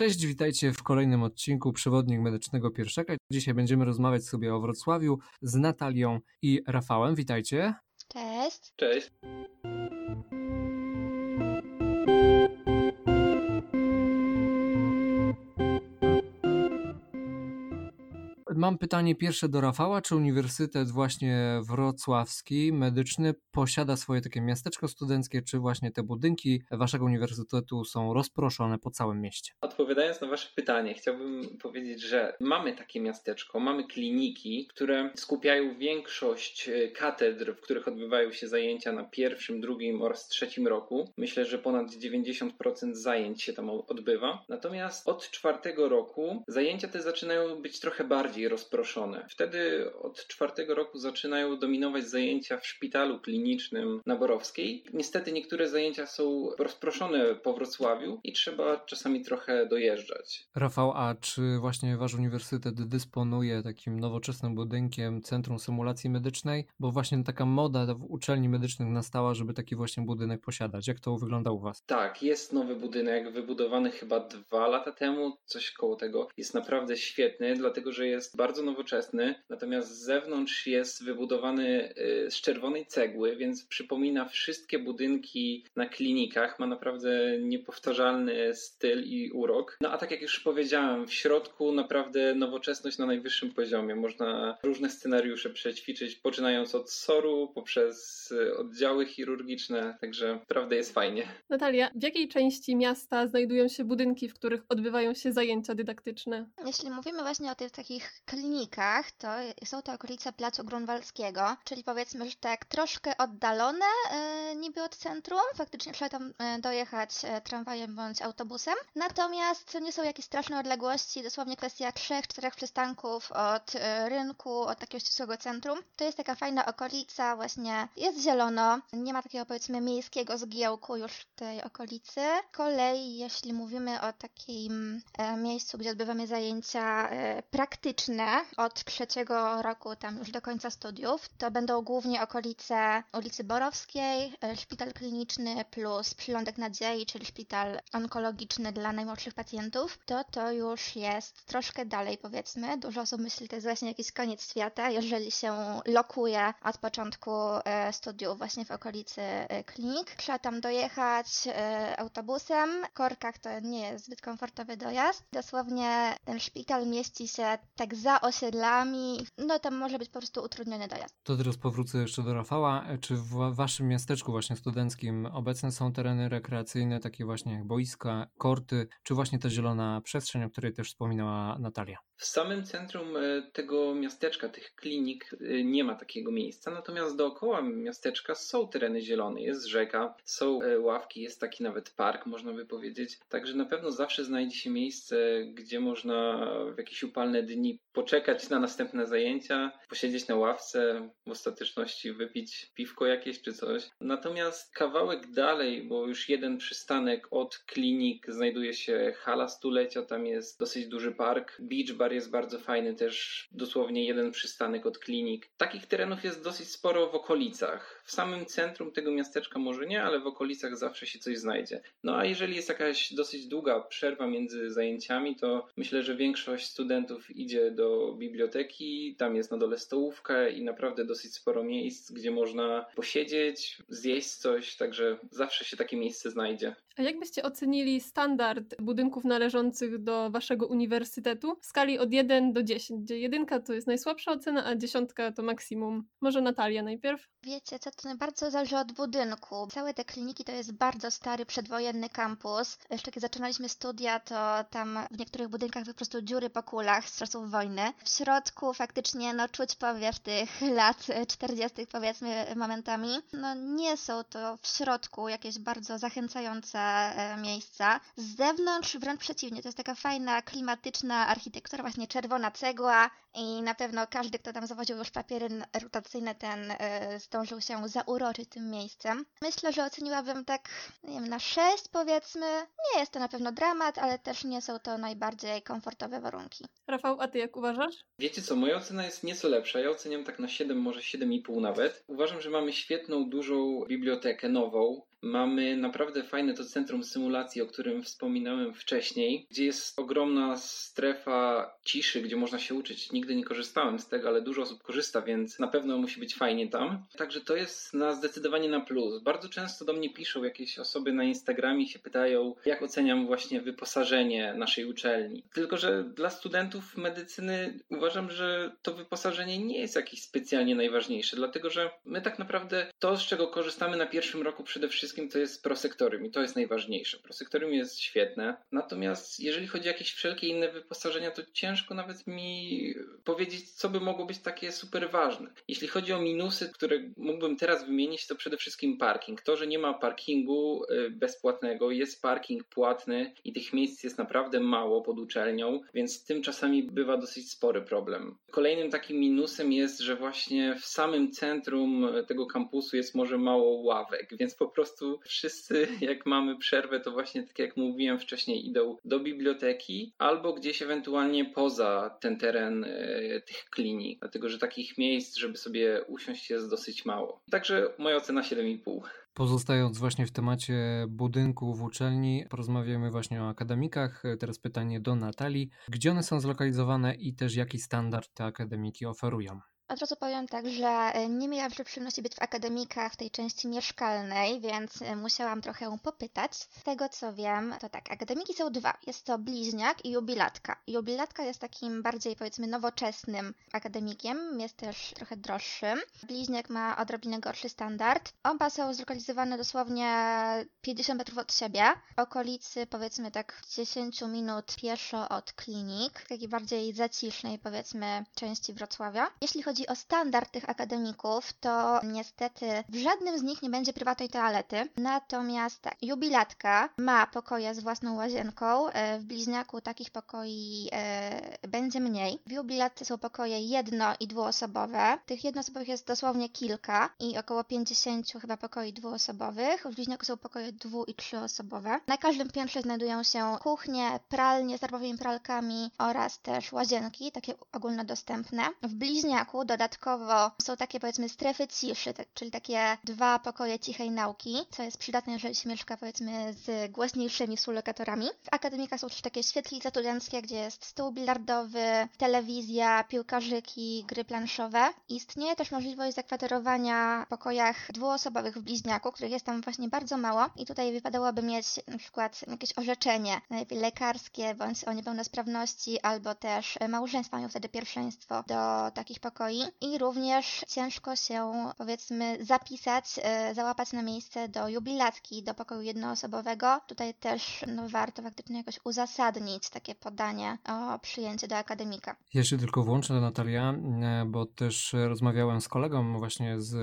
Cześć, witajcie w kolejnym odcinku Przewodnik Medycznego Pierwszaka. Dzisiaj będziemy rozmawiać sobie o Wrocławiu z Natalią i Rafałem. Witajcie. Cześć. Cześć. Mam pytanie pierwsze do Rafała. Czy Uniwersytet właśnie Wrocławski Medyczny posiada swoje takie miasteczko studenckie, czy właśnie te budynki waszego uniwersytetu są rozproszone po całym mieście? Odpowiadając na wasze pytanie, chciałbym powiedzieć, że mamy takie miasteczko, mamy kliniki, które skupiają większość e, katedr, w których odbywają się zajęcia na pierwszym, drugim oraz trzecim roku. Myślę, że ponad 90% zajęć się tam odbywa. Natomiast od czwartego roku zajęcia te zaczynają być trochę bardziej rozproszone. Wtedy od czwartego roku zaczynają dominować zajęcia w szpitalu klinicznym na Borowskiej. Niestety niektóre zajęcia są rozproszone po Wrocławiu i trzeba czasami trochę dojeżdżać. Rafał, a czy właśnie wasz uniwersytet dysponuje takim nowoczesnym budynkiem Centrum Symulacji Medycznej? Bo właśnie taka moda w uczelni medycznych nastała, żeby taki właśnie budynek posiadać. Jak to wygląda u was? Tak, jest nowy budynek, wybudowany chyba dwa lata temu, coś koło tego. Jest naprawdę świetny, dlatego że jest bardzo nowoczesny, natomiast z zewnątrz jest wybudowany y, z czerwonej cegły, więc przypomina wszystkie budynki na klinikach. Ma naprawdę niepowtarzalny styl i urok. No a tak jak już powiedziałem, w środku naprawdę nowoczesność na najwyższym poziomie. Można różne scenariusze przećwiczyć, poczynając od SOR-u, poprzez y, oddziały chirurgiczne, także naprawdę jest fajnie. Natalia, w jakiej części miasta znajdują się budynki, w których odbywają się zajęcia dydaktyczne? Jeśli mówimy właśnie o tych takich klinikach, to są to okolice Placu Grunwaldzkiego, czyli powiedzmy, że tak troszkę oddalone e, niby od centrum. Faktycznie trzeba tam e, dojechać e, tramwajem bądź autobusem. Natomiast to nie są jakieś straszne odległości, dosłownie kwestia 3-4 przystanków od rynku, od takiego ścisłego centrum. To jest taka fajna okolica, właśnie jest zielono, nie ma takiego powiedzmy miejskiego zgiełku już w tej okolicy. Z kolei, jeśli mówimy o takim miejscu, gdzie odbywamy zajęcia e, od trzeciego roku tam już do końca studiów, to będą głównie okolice ulicy Borowskiej, e, szpital kliniczny plus przylądek nadziei, czyli szpital onkologiczny dla najmłodszych pacjentów, to to już jest troszkę dalej powiedzmy. Dużo osób myśli, to jest właśnie jakiś koniec świata, jeżeli się lokuje od początku e, studiów właśnie w okolicy e, klinik. Trzeba tam dojechać autobusem. W korkach to nie jest zbyt komfortowy dojazd. Dosłownie ten szpital mieści się tak za osiedlami, no tam może być po prostu utrudniony dojazd. To teraz powrócę jeszcze do Rafała. Czy w waszym miasteczku właśnie studenckim obecne są tereny rekreacyjne, takie właśnie jak boiska, korty, czy właśnie ta zielona przestrzeń, o której też wspominała Natalia? W samym centrum e, tego miasteczka, tych klinik, e, nie ma takiego miejsca, natomiast dookoła miasteczka są tereny zielone, jest rzeka, są e, ławki, jest taki nawet park, można by powiedzieć. Także na pewno zawsze znajdzie się miejsce, gdzie można w jakieś upalne dni poczekać na następne zajęcia, posiedzieć na ławce, w ostateczności wypić piwko jakieś czy coś. Natomiast kawałek dalej, bo już jeden przystanek od klinik znajduje się hala stulecia, tam jest dosyć duży park, beach bar jest bardzo fajny, też dosłownie jeden przystanek od klinik. Takich terenów jest dosyć sporo w okolicach. W samym centrum tego miasteczka może nie, ale w okolicach zawsze się coś znajdzie. No a jeżeli jest jakaś dosyć długa przerwa między zajęciami, to myślę, że większość studentów idzie do biblioteki, tam jest na dole stołówka i naprawdę dosyć sporo miejsc, gdzie można posiedzieć, zjeść coś, także zawsze się takie miejsce znajdzie. A jak byście ocenili standard budynków należących do waszego uniwersytetu w skali od 1 do 10, gdzie jedynka to jest najsłabsza ocena, a dziesiątka to maksimum? Może Natalia najpierw? Wiecie, co to bardzo zależy od budynku. Całe te kliniki to jest bardzo stary, przedwojenny kampus. Jeszcze kiedy zaczynaliśmy studia, to tam w niektórych budynkach po prostu dziury po kulach z czasów wojny. W środku faktycznie no czuć powiew tych lat 40. powiedzmy momentami. No nie są to w środku jakieś bardzo zachęcające miejsca. Z zewnątrz wręcz przeciwnie, to jest taka fajna, klimatyczna architektura, właśnie czerwona cegła i na pewno każdy, kto tam zawoził już papiery rotacyjne, ten e, zdążył się zauroczyć tym miejscem. Myślę, że oceniłabym tak, nie wiem, na 6 powiedzmy. Nie jest to na pewno dramat, ale też nie są to najbardziej komfortowe warunki. Rafał, a ty jak uważasz? Wiecie co, moja ocena jest nieco lepsza. Ja oceniam tak na 7, może 7,5 nawet. Uważam, że mamy świetną, dużą bibliotekę, nową. Mamy naprawdę fajne to centrum symulacji, o którym wspominałem wcześniej, gdzie jest ogromna strefa ciszy, gdzie można się uczyć. Nigdy nie korzystałem z tego, ale dużo osób korzysta, więc na pewno musi być fajnie tam. Także to jest na zdecydowanie na plus. Bardzo często do mnie piszą jakieś osoby na Instagramie się pytają, jak oceniam właśnie wyposażenie naszej uczelni. Tylko, że dla studentów medycyny uważam, że to wyposażenie nie jest jakieś specjalnie najważniejsze, dlatego że my tak naprawdę to, z czego korzystamy na pierwszym roku przede wszystkim, to jest prosektorium i to jest najważniejsze. Prosektorium jest świetne, natomiast jeżeli chodzi o jakieś wszelkie inne wyposażenia, to ciężko nawet mi powiedzieć, co by mogło być takie super ważne. Jeśli chodzi o minusy, które mógłbym teraz wymienić, to przede wszystkim parking. To, że nie ma parkingu y, bezpłatnego, jest parking płatny i tych miejsc jest naprawdę mało pod uczelnią, więc tym czasami bywa dosyć spory problem. Kolejnym takim minusem jest, że właśnie w samym centrum tego kampusu jest może mało ławek, więc po prostu wszyscy, jak mamy przerwę, to właśnie tak jak mówiłem wcześniej, idą do biblioteki albo gdzieś ewentualnie poza ten teren e, tych klinik, dlatego że takich miejsc, żeby sobie usiąść, jest dosyć mało. Także moja ocena 7,5. Pozostając właśnie w temacie budynków uczelni, porozmawiamy właśnie o akademikach. Teraz pytanie do Natalii. Gdzie one są zlokalizowane i też jaki standard te akademiki oferują? Od razu powiem tak, że e, nie miałam przyjemności być w akademikach w tej części mieszkalnej, więc e, musiałam trochę popytać. Z tego co wiem, to tak, akademiki są dwa. Jest to bliźniak i jubilatka. Jubilatka jest takim bardziej powiedzmy nowoczesnym akademikiem, jest też trochę droższym. Bliźniak ma odrobinę gorszy standard. Oba są zlokalizowane dosłownie 50 metrów od siebie, okolicy powiedzmy tak 10 minut pieszo od klinik, takiej bardziej zacisznej powiedzmy części Wrocławia. Jeśli chodzi chodzi o standard tych akademików, to niestety w żadnym z nich nie będzie prywatnej toalety. Natomiast tak, jubilatka ma pokoje z własną łazienką. E, w bliźniaku takich pokoi e, będzie mniej. W jubilatce są pokoje jedno- i dwuosobowe. Tych jednoosobowych jest dosłownie kilka i około 50 chyba pokoi dwuosobowych. W bliźniaku są pokoje dwu- i trzyosobowe. Na każdym piętrze znajdują się kuchnie, pralnie z darmowymi pralkami oraz też łazienki, takie ogólnodostępne. W bliźniaku dodatkowo są takie powiedzmy strefy ciszy, tak, czyli takie dwa pokoje cichej nauki, co jest przydatne, jeżeli się mieszka powiedzmy z głośniejszymi współlokatorami. W akademikach są też takie świetlice studenckie, gdzie jest stół bilardowy, telewizja, piłkarzyki, gry planszowe. Istnieje też możliwość zakwaterowania w pokojach dwuosobowych w bliźniaku, których jest tam właśnie bardzo mało i tutaj wypadałoby mieć na przykład jakieś orzeczenie, najlepiej lekarskie bądź o niepełnosprawności, albo też małżeństwa mają wtedy pierwszeństwo do takich pokoi i również ciężko się powiedzmy zapisać, e, załapać na miejsce do jubilatki, do pokoju jednoosobowego. Tutaj też no, warto faktycznie jakoś uzasadnić takie podanie o przyjęcie do akademika. Się tylko włączę, Natalia, e, bo też rozmawiałem z kolegą właśnie z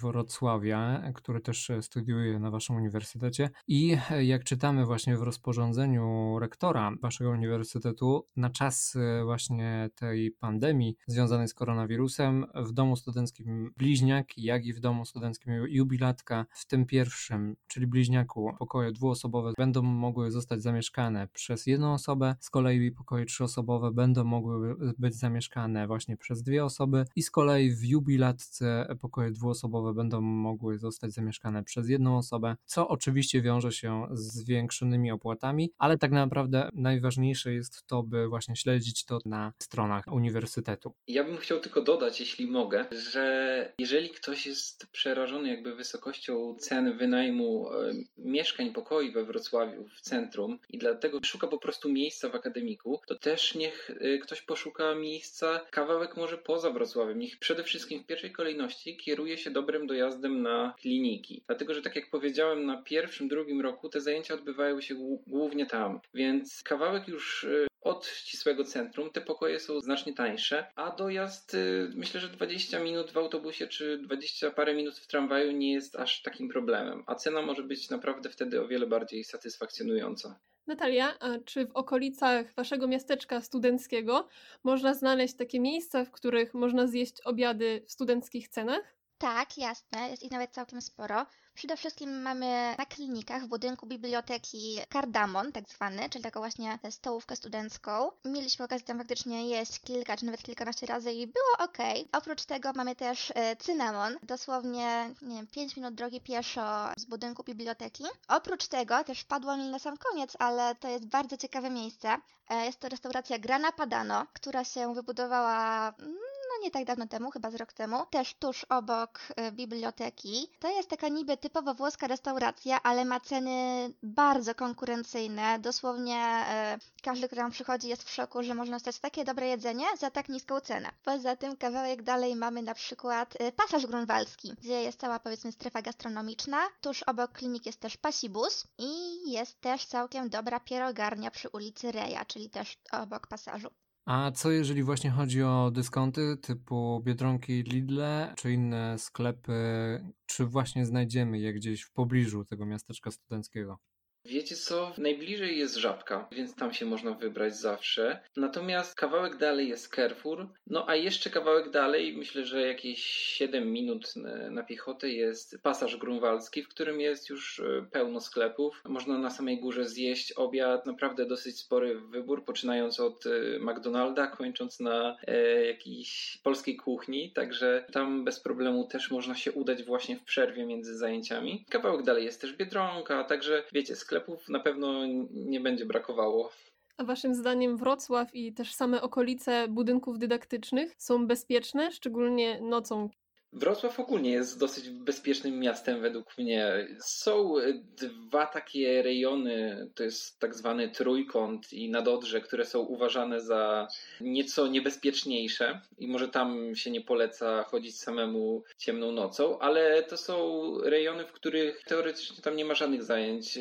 Wrocławia, który też studiuje na waszym uniwersytecie i jak czytamy właśnie w rozporządzeniu rektora waszego uniwersytetu na czas właśnie tej pandemii związanej z koronawirusem, w domu studenckim bliźniak, jak i w domu studenckim jubilatka. W tym pierwszym, czyli bliźniaku, pokoje dwuosobowe będą mogły zostać zamieszkane przez jedną osobę, z kolei pokoje trzyosobowe będą mogły być zamieszkane właśnie przez dwie osoby i z kolei w jubilatce pokoje dwuosobowe będą mogły zostać zamieszkane przez jedną osobę, co oczywiście wiąże się z zwiększonymi opłatami, ale tak naprawdę najważniejsze jest to, by właśnie śledzić to na stronach uniwersytetu. Ja bym chciał tylko dodać, dodać, jeśli mogę, że jeżeli ktoś jest przerażony jakby wysokością cen wynajmu e, mieszkań, pokoi we Wrocławiu w centrum i dlatego szuka po prostu miejsca w akademiku, to też niech e, ktoś poszuka miejsca kawałek może poza Wrocławiem. Niech przede wszystkim w pierwszej kolejności kieruje się dobrym dojazdem na kliniki. Dlatego, że tak jak powiedziałem, na pierwszym, drugim roku te zajęcia odbywają się głównie tam. Więc kawałek już e, od ścisłego centrum te pokoje są znacznie tańsze, a dojazd myślę, że 20 minut w autobusie czy 20 parę minut w tramwaju nie jest aż takim problemem, a cena może być naprawdę wtedy o wiele bardziej satysfakcjonująca. Natalia, a czy w okolicach waszego miasteczka studenckiego można znaleźć takie miejsca, w których można zjeść obiady w studenckich cenach? Tak, jasne, jest ich nawet całkiem sporo. Przede wszystkim mamy na klinikach w budynku biblioteki Kardamon, tak zwany, czyli taką właśnie stołówkę studencką. Mieliśmy okazję tam faktycznie jeść kilka, czy nawet kilkanaście razy i było ok. Oprócz tego mamy też e, cynamon, dosłownie, nie wiem, 5 minut drogi pieszo z budynku biblioteki. Oprócz tego też wpadło mi na sam koniec, ale to jest bardzo ciekawe miejsce. E, jest to restauracja Grana Padano, która się wybudowała mm, nie tak dawno temu, chyba z rok temu, też tuż obok y, biblioteki. To jest taka niby typowo włoska restauracja, ale ma ceny bardzo konkurencyjne. Dosłownie y, każdy, kto tam przychodzi jest w szoku, że można dostać takie dobre jedzenie za tak niską cenę. Poza tym kawałek dalej mamy na przykład y, pasaż grunwaldzki, gdzie jest cała powiedzmy strefa gastronomiczna. Tuż obok klinik jest też pasibus i jest też całkiem dobra pierogarnia przy ulicy Reja, czyli też obok pasażu. A co jeżeli właśnie chodzi o dyskonty typu Biedronki, Lidle czy inne sklepy, czy właśnie znajdziemy je gdzieś w pobliżu tego miasteczka studenckiego? Wiecie co? Najbliżej jest Żabka, więc tam się można wybrać zawsze. Natomiast kawałek dalej jest Carrefour. No a jeszcze kawałek dalej, myślę, że jakieś 7 minut na piechotę jest pasaż grunwaldzki, w którym jest już e, pełno sklepów. Można na samej górze zjeść obiad. Naprawdę dosyć spory wybór, poczynając od e, McDonalda, kończąc na e, jakiejś polskiej kuchni. Także tam bez problemu też można się udać właśnie w przerwie między zajęciami. Kawałek dalej jest też Biedronka, także wiecie, sklep sklepów na pewno nie będzie brakowało. A waszym zdaniem Wrocław i też same okolice budynków dydaktycznych są bezpieczne, szczególnie nocą? Wrocław ogólnie jest dosyć bezpiecznym miastem według mnie. Są dwa takie rejony, to jest tak zwany trójkąt i nadodrze, które są uważane za nieco niebezpieczniejsze i może tam się nie poleca chodzić samemu ciemną nocą, ale to są rejony, w których teoretycznie tam nie ma żadnych zajęć,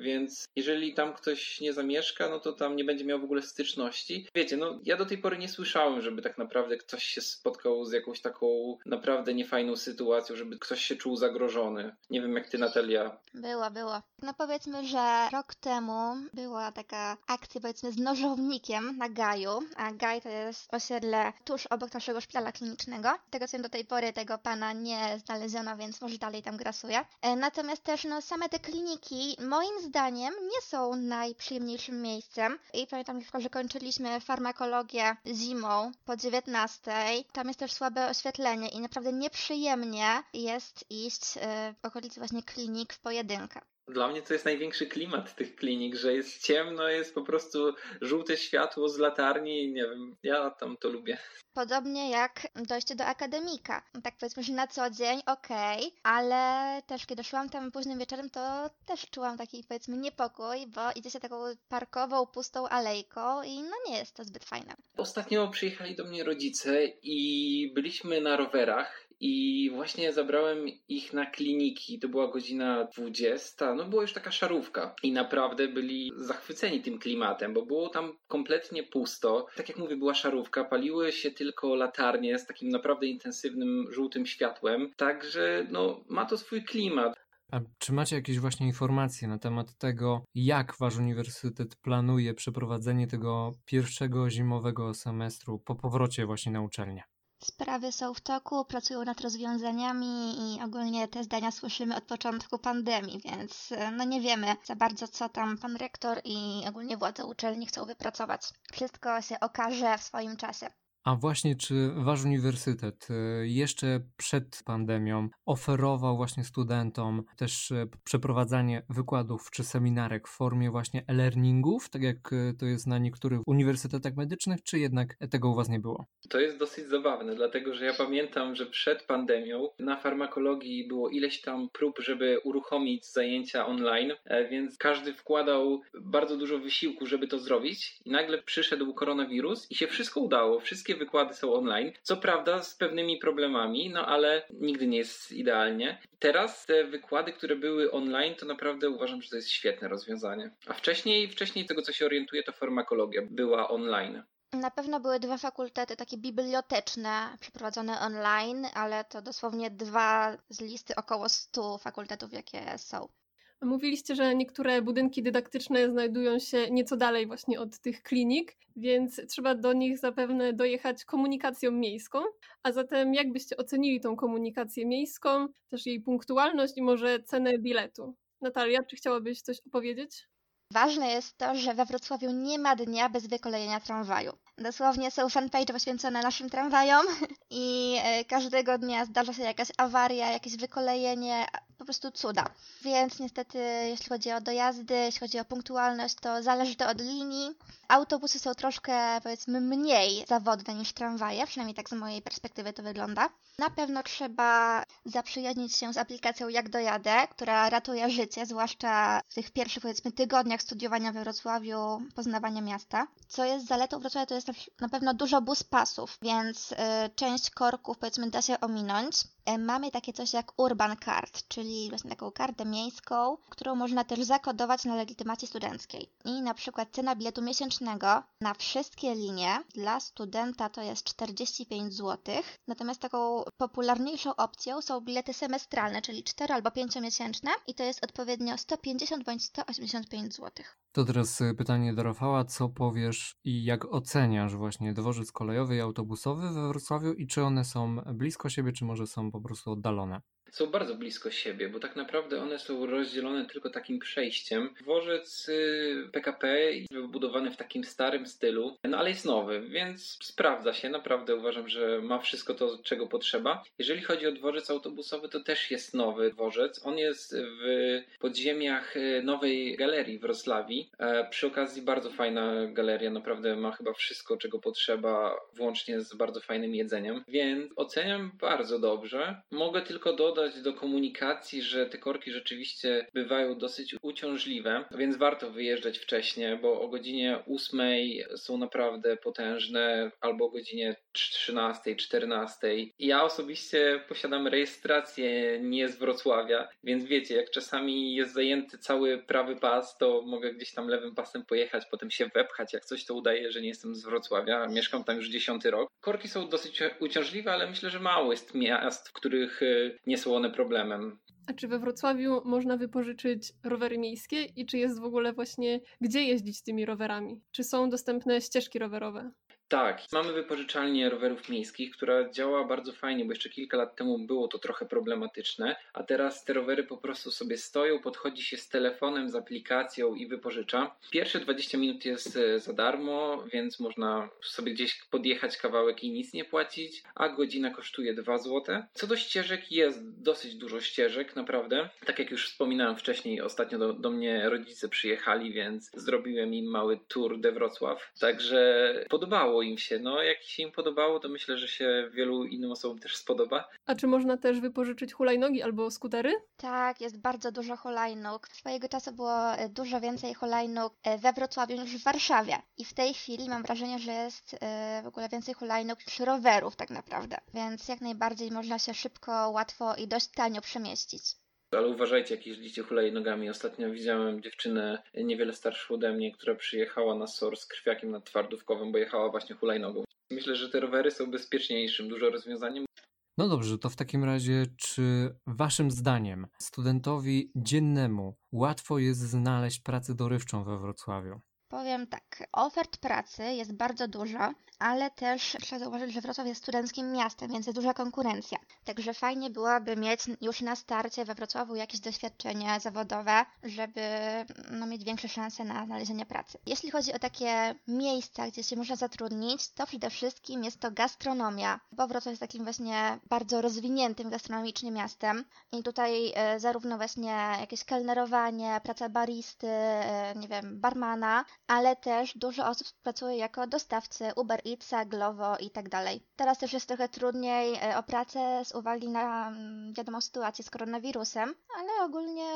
więc jeżeli tam ktoś nie zamieszka, no to tam nie będzie miał w ogóle styczności. Wiecie, no ja do tej pory nie słyszałem, żeby tak naprawdę ktoś się spotkał z jakąś taką naprawdę naprawdę niefajną sytuacją, żeby ktoś się czuł zagrożony. Nie wiem jak ty, Natalia. Było, było. No powiedzmy, że rok temu była taka akcja powiedzmy z nożownikiem na Gaju, a Gaj to jest osiedle tuż obok naszego szpitala klinicznego. Tego co do tej pory tego pana nie znaleziono, więc może dalej tam grasuje. E, natomiast też no same te kliniki moim zdaniem nie są najprzyjemniejszym miejscem i pamiętam, że kończyliśmy farmakologię zimą po 19. Tam jest też słabe oświetlenie i naprawdę naprawdę nieprzyjemnie jest iść y, w okolicy właśnie klinik w pojedynkę. Dla mnie to jest największy klimat tych klinik, że jest ciemno, jest po prostu żółte światło z latarni i nie wiem, ja tam to lubię. Podobnie jak dojście do akademika. Tak powiedzmy, że na co dzień okej, okay, ale też kiedy szłam tam późnym wieczorem, to też czułam taki powiedzmy niepokój, bo idzie się taką parkową, pustą alejką i no nie jest to zbyt fajne. Ostatnio przyjechali do mnie rodzice i byliśmy na rowerach i właśnie zabrałem ich na kliniki. To była godzina 20. No była już taka szarówka i naprawdę byli zachwyceni tym klimatem, bo było tam kompletnie pusto. Tak jak mówię, była szarówka, paliły się tylko latarnie z takim naprawdę intensywnym żółtym światłem. Także no ma to swój klimat. A czy macie jakieś właśnie informacje na temat tego, jak wasz uniwersytet planuje przeprowadzenie tego pierwszego zimowego semestru po powrocie właśnie na uczelnię? Sprawy są w toku, pracują nad rozwiązaniami i ogólnie te zdania słyszymy od początku pandemii, więc e, no nie wiemy za bardzo, co tam pan rektor i ogólnie władze uczelni chcą wypracować. Wszystko się okaże w swoim czasie. A właśnie, czy wasz uniwersytet y, jeszcze przed pandemią oferował właśnie studentom też y, przeprowadzanie wykładów czy seminarek w formie właśnie e-learningów, tak jak y, to jest na niektórych uniwersytetach medycznych, czy jednak tego u was nie było? To jest dosyć zabawne, dlatego że ja pamiętam, że przed pandemią na farmakologii było ileś tam prób, żeby uruchomić zajęcia online, e, więc każdy wkładał bardzo dużo wysiłku, żeby to zrobić i nagle przyszedł koronawirus i się wszystko udało, wszystkie wszystkie wykłady są online. Co prawda z pewnymi problemami, no ale nigdy nie jest idealnie. Teraz te wykłady, które były online, to naprawdę uważam, że to jest świetne rozwiązanie. A wcześniej, wcześniej tego co się orientuje, to farmakologia była online. Na pewno były dwa fakultety takie biblioteczne przeprowadzone online, ale to dosłownie dwa z listy około 100 fakultetów, jakie są. Mówiliście, że niektóre budynki dydaktyczne znajdują się nieco dalej właśnie od tych klinik, więc trzeba do nich zapewne dojechać komunikacją miejską. A zatem jak byście ocenili tą komunikację miejską, też jej punktualność i może cenę biletu? Natalia, czy chciałabyś coś opowiedzieć? Ważne jest to, że we Wrocławiu nie ma dnia bez wykolejenia tramwaju. Dosłownie są fanpage poświęcone naszym tramwajom i e, każdego dnia zdarza się jakaś awaria, jakieś wykolejenie, po prostu cuda. Więc niestety, jeśli chodzi o dojazdy, jeśli chodzi o punktualność, to zależy to od linii. Autobusy są troszkę, powiedzmy, mniej zawodne niż tramwaje, przynajmniej tak z mojej perspektywy to wygląda. Na pewno trzeba zaprzyjaźnić się z aplikacją Jak Dojadę, która ratuje życie, zwłaszcza w tych pierwszych, powiedzmy, tygodniach studiowania we Wrocławiu, poznawania miasta. Co jest zaletą Wrocławia, to jest na pewno dużo bus pasów, więc y, część korków, powiedzmy, da się ominąć. Y, mamy takie coś jak Urban Card, czyli właśnie taką kartę miejską, którą można też zakodować na legitymacji studenckiej. I na przykład cena biletu miesięcznego na wszystkie linie dla studenta to jest 45 zł. Natomiast taką popularniejszą opcją są bilety semestralne, czyli 4 albo 5 miesięczne i to jest odpowiednio 150 bądź 185 zł. To teraz y, pytanie do Rafała, co powiesz i jak oceniasz właśnie dworzec kolejowy i autobusowy we Wrocławiu i czy one są blisko siebie, czy może są po prostu oddalone? Są bardzo blisko siebie, bo tak naprawdę one są rozdzielone tylko takim przejściem. Dworzec PKP y, wybudowany w takim starym stylu, no ale jest nowy, więc sprawdza się. Naprawdę uważam, że ma wszystko to, czego potrzeba. Jeżeli chodzi o dworzec autobusowy, to też jest nowy dworzec. On jest w podziemiach y, nowej galerii w Wrocławii. E, przy okazji bardzo fajna galeria, naprawdę ma chyba wszystko, czego potrzeba, włącznie z bardzo fajnym jedzeniem, więc oceniam bardzo dobrze. Mogę tylko dodać, dodać do komunikacji, że te korki rzeczywiście bywają dosyć uciążliwe, więc warto wyjeżdżać wcześniej, bo o godzinie 8 są naprawdę potężne, albo o godzinie 13, 14. Ja osobiście posiadam rejestrację nie z Wrocławia, więc wiecie, jak czasami jest zajęty cały prawy pas, to mogę gdzieś tam lewym pasem pojechać, potem się wepchać. Jak coś to udaje, że nie jestem z Wrocławia, mieszkam tam już dziesiąty rok. Korki są dosyć uciążliwe, ale myślę, że mało jest miast, w których y, nie są one problemem. A czy we Wrocławiu można wypożyczyć rowery miejskie i czy jest w ogóle właśnie gdzie jeździć tymi rowerami? Czy są dostępne ścieżki rowerowe? Tak, mamy wypożyczalnię rowerów miejskich, która działa bardzo fajnie, bo jeszcze kilka lat temu było to trochę problematyczne, a teraz te rowery po prostu sobie stoją, podchodzi się z telefonem, z aplikacją i wypożycza. Pierwsze 20 minut jest e, za darmo, więc można sobie gdzieś podjechać kawałek i nic nie płacić, a godzina kosztuje 2 zł. Co do ścieżek, jest dosyć dużo ścieżek, naprawdę. Tak jak już wspominałem wcześniej, ostatnio do, do mnie rodzice przyjechali, więc zrobiłem im mały tour de Wrocław. Także podobało im się. No, jak się im podobało, to myślę, że się wielu innym osobom też spodoba. A czy można też wypożyczyć hulajnogi albo skutery? Tak, jest bardzo dużo hulajnóg. Swojego czasu było e, dużo więcej hulajnóg e, we Wrocławiu niż w Warszawie. I w tej chwili mam wrażenie, że jest e, w ogóle więcej hulajnóg niż rowerów tak naprawdę. Więc jak najbardziej można się szybko, łatwo i dość tanio przemieścić. Ale uważajcie, jak jeździcie hulajnogami. Ostatnio widziałem dziewczynę niewiele starszą ode mnie, która przyjechała na SOR z krwiakiem nad twardówkowym, bo jechała właśnie hulajnogą. Myślę, że te rowery są bezpieczniejszym dużo rozwiązaniem. No dobrze, to w takim razie, czy waszym zdaniem studentowi dziennemu łatwo jest znaleźć pracę dorywczą we Wrocławiu? Powiem tak, ofert pracy jest bardzo dużo, ale też trzeba zauważyć, że Wrocław jest studenckim miastem, więc jest duża konkurencja. Także fajnie byłoby mieć już na starcie we Wrocławiu jakieś doświadczenie zawodowe, żeby no, mieć większe szanse na znalezienie pracy. Jeśli chodzi o takie miejsca, gdzie się można zatrudnić, to przede wszystkim jest to gastronomia, bo Wrocław jest takim właśnie bardzo rozwiniętym gastronomicznie miastem i tutaj e, zarówno właśnie jakieś kelnerowanie, praca baristy, e, nie wiem, barmana, ale też dużo osób pracuje jako dostawcy Uber Eatsa, Glovo i tak dalej. Teraz też jest trochę trudniej e, o pracę z uwagi na mm, wiadomą sytuację z koronawirusem, ale ogólnie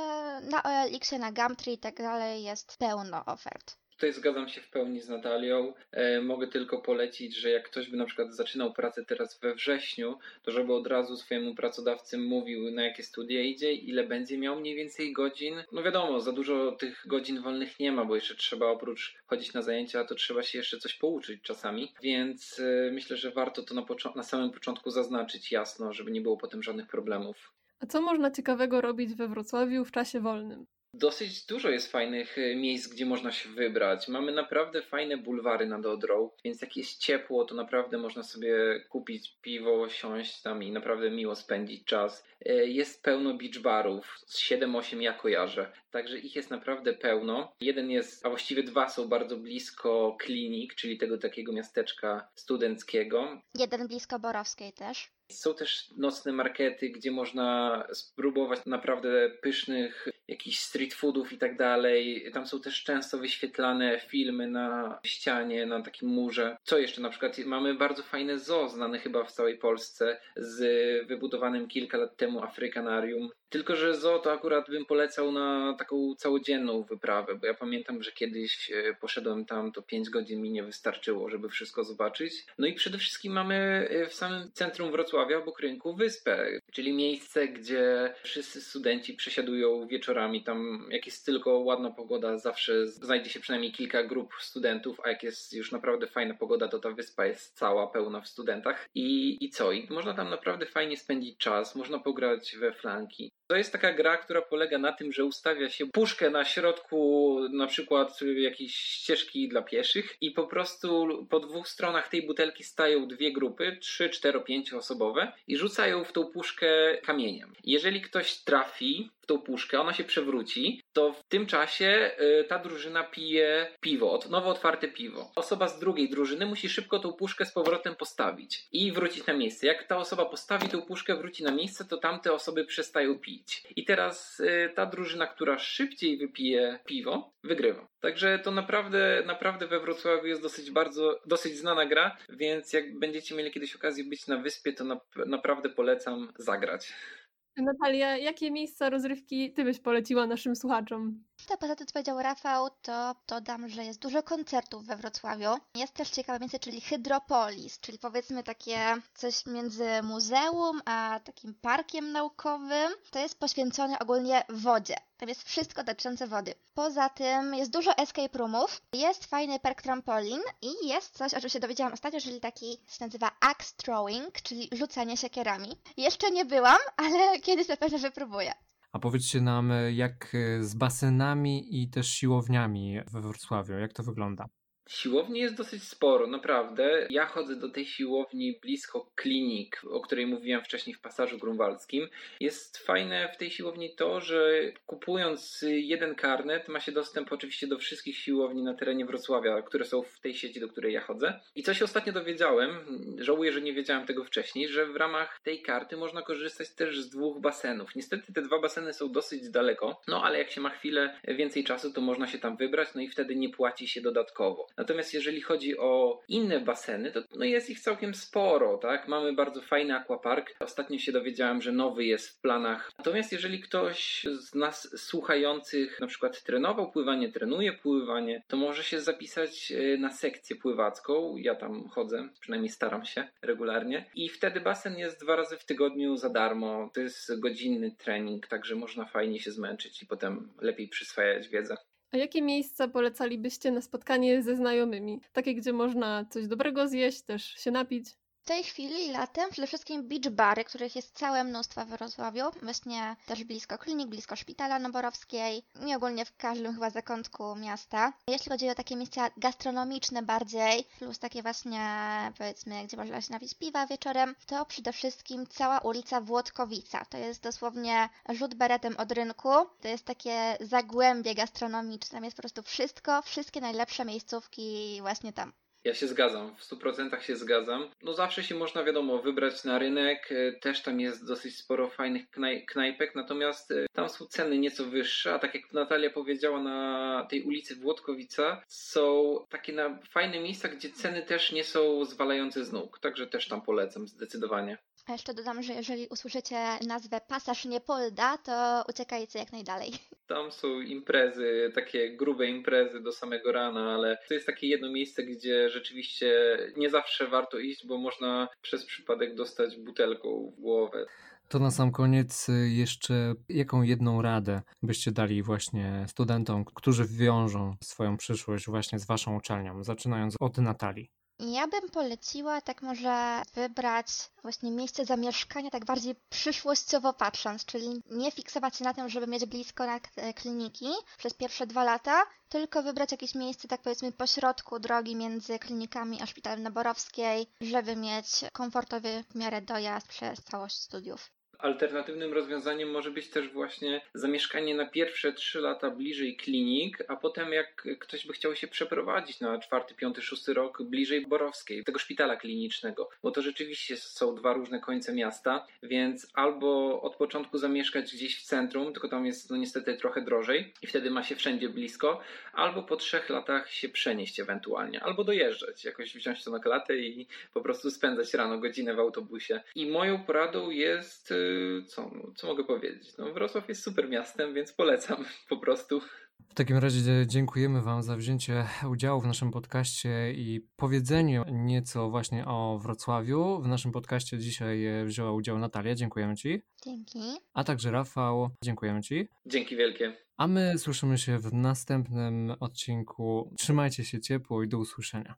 na OLX, na Gumtree i tak dalej jest pełno ofert. Tutaj zgadzam się w pełni z Natalią. E, mogę tylko polecić, że jak ktoś by na przykład zaczynał pracę teraz we wrześniu, to żeby od razu swojemu pracodawcy mówił, na jakie studia idzie, ile będzie miał mniej więcej godzin. No wiadomo, za dużo tych godzin wolnych nie ma, bo jeszcze trzeba oprócz chodzić na zajęcia, to trzeba się jeszcze coś pouczyć czasami. Więc e, myślę, że warto to na, na samym początku zaznaczyć jasno, żeby nie było potem żadnych problemów. A co można ciekawego robić we Wrocławiu w czasie wolnym? Dosyć dużo jest fajnych e, miejsc, gdzie można się wybrać. Mamy naprawdę fajne bulwary nad Odrą, więc jak jest ciepło, to naprawdę można sobie kupić piwo, siąść tam i naprawdę miło spędzić czas. E, jest pełno beach barów, 7-8 ja kojarzę, także ich jest naprawdę pełno. Jeden jest, a właściwie dwa są bardzo blisko klinik, czyli tego takiego miasteczka studenckiego. Jeden blisko Borowskiej też. Są też nocne markety, gdzie można spróbować naprawdę pysznych jakichś street foodów i tak dalej. Tam są też często wyświetlane filmy na ścianie, na takim murze. Co jeszcze na przykład? Mamy bardzo fajne zoo, znane chyba w całej Polsce, z wybudowanym kilka lat temu Afrykanarium. Tylko, że zoo to akurat bym polecał na taką całodzienną wyprawę, bo ja pamiętam, że kiedyś e, poszedłem tam, to 5 godzin mi nie wystarczyło, żeby wszystko zobaczyć. No i przede wszystkim mamy e, w samym centrum Wrocławia, obok rynku, wyspę, czyli miejsce, gdzie wszyscy studenci przesiadują wieczorami. Tam, jak jest tylko ładna pogoda, zawsze znajdzie się przynajmniej kilka grup studentów, a jak jest już naprawdę fajna pogoda, to ta wyspa jest cała pełna w studentach. I, i co? I można tam naprawdę fajnie spędzić czas, można pograć we flanki. To jest taka gra, która polega na tym, że ustawia się puszkę na środku na przykład jakiejś ścieżki dla pieszych i po prostu po dwóch stronach tej butelki stają dwie grupy, trzy, cztero, pięcioosobowe i rzucają w tą puszkę kamieniem. Jeżeli ktoś trafi w tą puszkę, ona się przewróci, to w tym czasie y, ta drużyna pije piwo, nowo otwarte piwo. Osoba z drugiej drużyny musi szybko tą puszkę z powrotem postawić i wrócić na miejsce. Jak ta osoba postawi tą puszkę, wróci na miejsce, to tamte osoby przestają pić. I teraz y, ta drużyna, która szybciej wypije piwo, wygrywa. Także to naprawdę, naprawdę we Wrocławiu jest dosyć bardzo, dosyć znana gra, więc jak będziecie mieli kiedyś okazję być na wyspie, to na, naprawdę polecam zagrać. Natalia, jakie miejsca rozrywki ty byś poleciła naszym słuchaczom? To poza tym, co powiedział Rafał, to dodam, że jest dużo koncertów we Wrocławiu. Jest też ciekawe miejsce, czyli Hydropolis, czyli powiedzmy takie coś między muzeum a takim parkiem naukowym. To jest poświęcone ogólnie wodzie. Tam jest wszystko dotyczące wody. Poza tym jest dużo escape roomów, jest fajny park trampolin i jest coś, o czym się dowiedziałam ostatnio, czyli taki się nazywa axe throwing, czyli rzucanie siekierami. Jeszcze nie byłam, ale kiedyś na pewno wypróbuję. A powiedzcie nam, jak z basenami i też siłowniami we Wrocławiu, jak to wygląda? Siłowni jest dosyć sporo, naprawdę. Ja chodzę do tej siłowni blisko klinik, o której mówiłem wcześniej w pasażu grunwaldzkim. Jest fajne w tej siłowni to, że kupując jeden karnet ma się dostęp oczywiście do wszystkich siłowni na terenie Wrocławia, które są w tej sieci, do której ja chodzę. I co się ostatnio dowiedziałem, żałuję, że nie wiedziałem tego wcześniej, że w ramach tej karty można korzystać też z dwóch basenów. Niestety te dwa baseny są dosyć daleko, no ale jak się ma chwilę więcej czasu, to można się tam wybrać, no i wtedy nie płaci się dodatkowo. Natomiast jeżeli chodzi o inne baseny, to no jest ich całkiem sporo, tak? Mamy bardzo fajny aquapark. Ostatnio się dowiedziałem, że nowy jest w planach. Natomiast jeżeli ktoś z nas słuchających na przykład trenował pływanie, trenuje pływanie, to może się zapisać e, na sekcję pływacką. Ja tam chodzę, przynajmniej staram się regularnie. I wtedy basen jest dwa razy w tygodniu za darmo. To jest godzinny trening, także można fajnie się zmęczyć i potem lepiej przyswajać wiedzę. A jakie miejsca polecalibyście na spotkanie ze znajomymi? Takie, gdzie można coś dobrego zjeść, też się napić? W tej chwili latem przede wszystkim beach bary, których jest całe mnóstwo w Wrocławiu, właśnie też blisko klinik, blisko szpitala Noborowskiej i ogólnie w każdym chyba zakątku miasta. Jeśli chodzi o takie miejsca gastronomiczne bardziej, plus takie właśnie powiedzmy, gdzie można się napić piwa wieczorem, to przede wszystkim cała ulica Włodkowica. To jest dosłownie rzut beretem od rynku. To jest takie zagłębie gastronomiczne. Tam jest po prostu wszystko, wszystkie najlepsze miejscówki właśnie tam. Ja się zgadzam, w 100% się zgadzam. No zawsze się można, wiadomo, wybrać na rynek, e, też tam jest dosyć sporo fajnych knaj knajpek, natomiast e, tam są ceny nieco wyższe, a tak jak Natalia powiedziała, na tej ulicy Włodkowica są takie na fajne miejsca, gdzie ceny też nie są zwalające z nóg, także też tam polecam zdecydowanie. A jeszcze dodam, że jeżeli usłyszycie nazwę Pasaż Niepolda, to uciekajcie jak najdalej. Tam są imprezy, takie grube imprezy do samego rana, ale to jest takie jedno miejsce, gdzie rzeczywiście nie zawsze warto iść, bo można przez przypadek dostać butelką w głowę. To na sam koniec jeszcze jaką jedną radę byście dali właśnie studentom, którzy wiążą swoją przyszłość właśnie z waszą uczelnią, zaczynając od Natalii? Ja bym poleciła tak może wybrać właśnie miejsce zamieszkania tak bardziej przyszłościowo patrząc, czyli nie fiksować się na tym, żeby mieć blisko na e, kliniki przez pierwsze dwa lata, tylko wybrać jakieś miejsce tak powiedzmy pośrodku drogi między klinikami a szpitalem na Borowskiej, żeby mieć komfortowy w miarę dojazd przez całość studiów. Alternatywnym rozwiązaniem może być też właśnie zamieszkanie na pierwsze trzy lata bliżej klinik, a potem jak ktoś by chciał się przeprowadzić na czwarty, piąty, szósty rok bliżej Borowskiej, tego szpitala klinicznego, bo to rzeczywiście są dwa różne końce miasta, więc albo od początku zamieszkać gdzieś w centrum, tylko tam jest no niestety trochę drożej i wtedy ma się wszędzie blisko, albo po trzech latach się przenieść ewentualnie, albo dojeżdżać, jakoś wziąć to na klatę i po prostu spędzać rano godzinę w autobusie. I moją poradą jest y, co, co mogę powiedzieć? No, Wrocław jest super miastem, więc polecam po prostu. W takim razie dziękujemy Wam za wzięcie udziału w naszym podcaście i powiedzeniu nieco właśnie o Wrocławiu. W naszym podcaście dzisiaj wzięła udział Natalia, dziękujemy Ci. Dzięki. A także Rafał, dziękujemy Ci. Dzięki wielkie. A my słyszymy się w następnym odcinku. Trzymajcie się ciepło i do usłyszenia.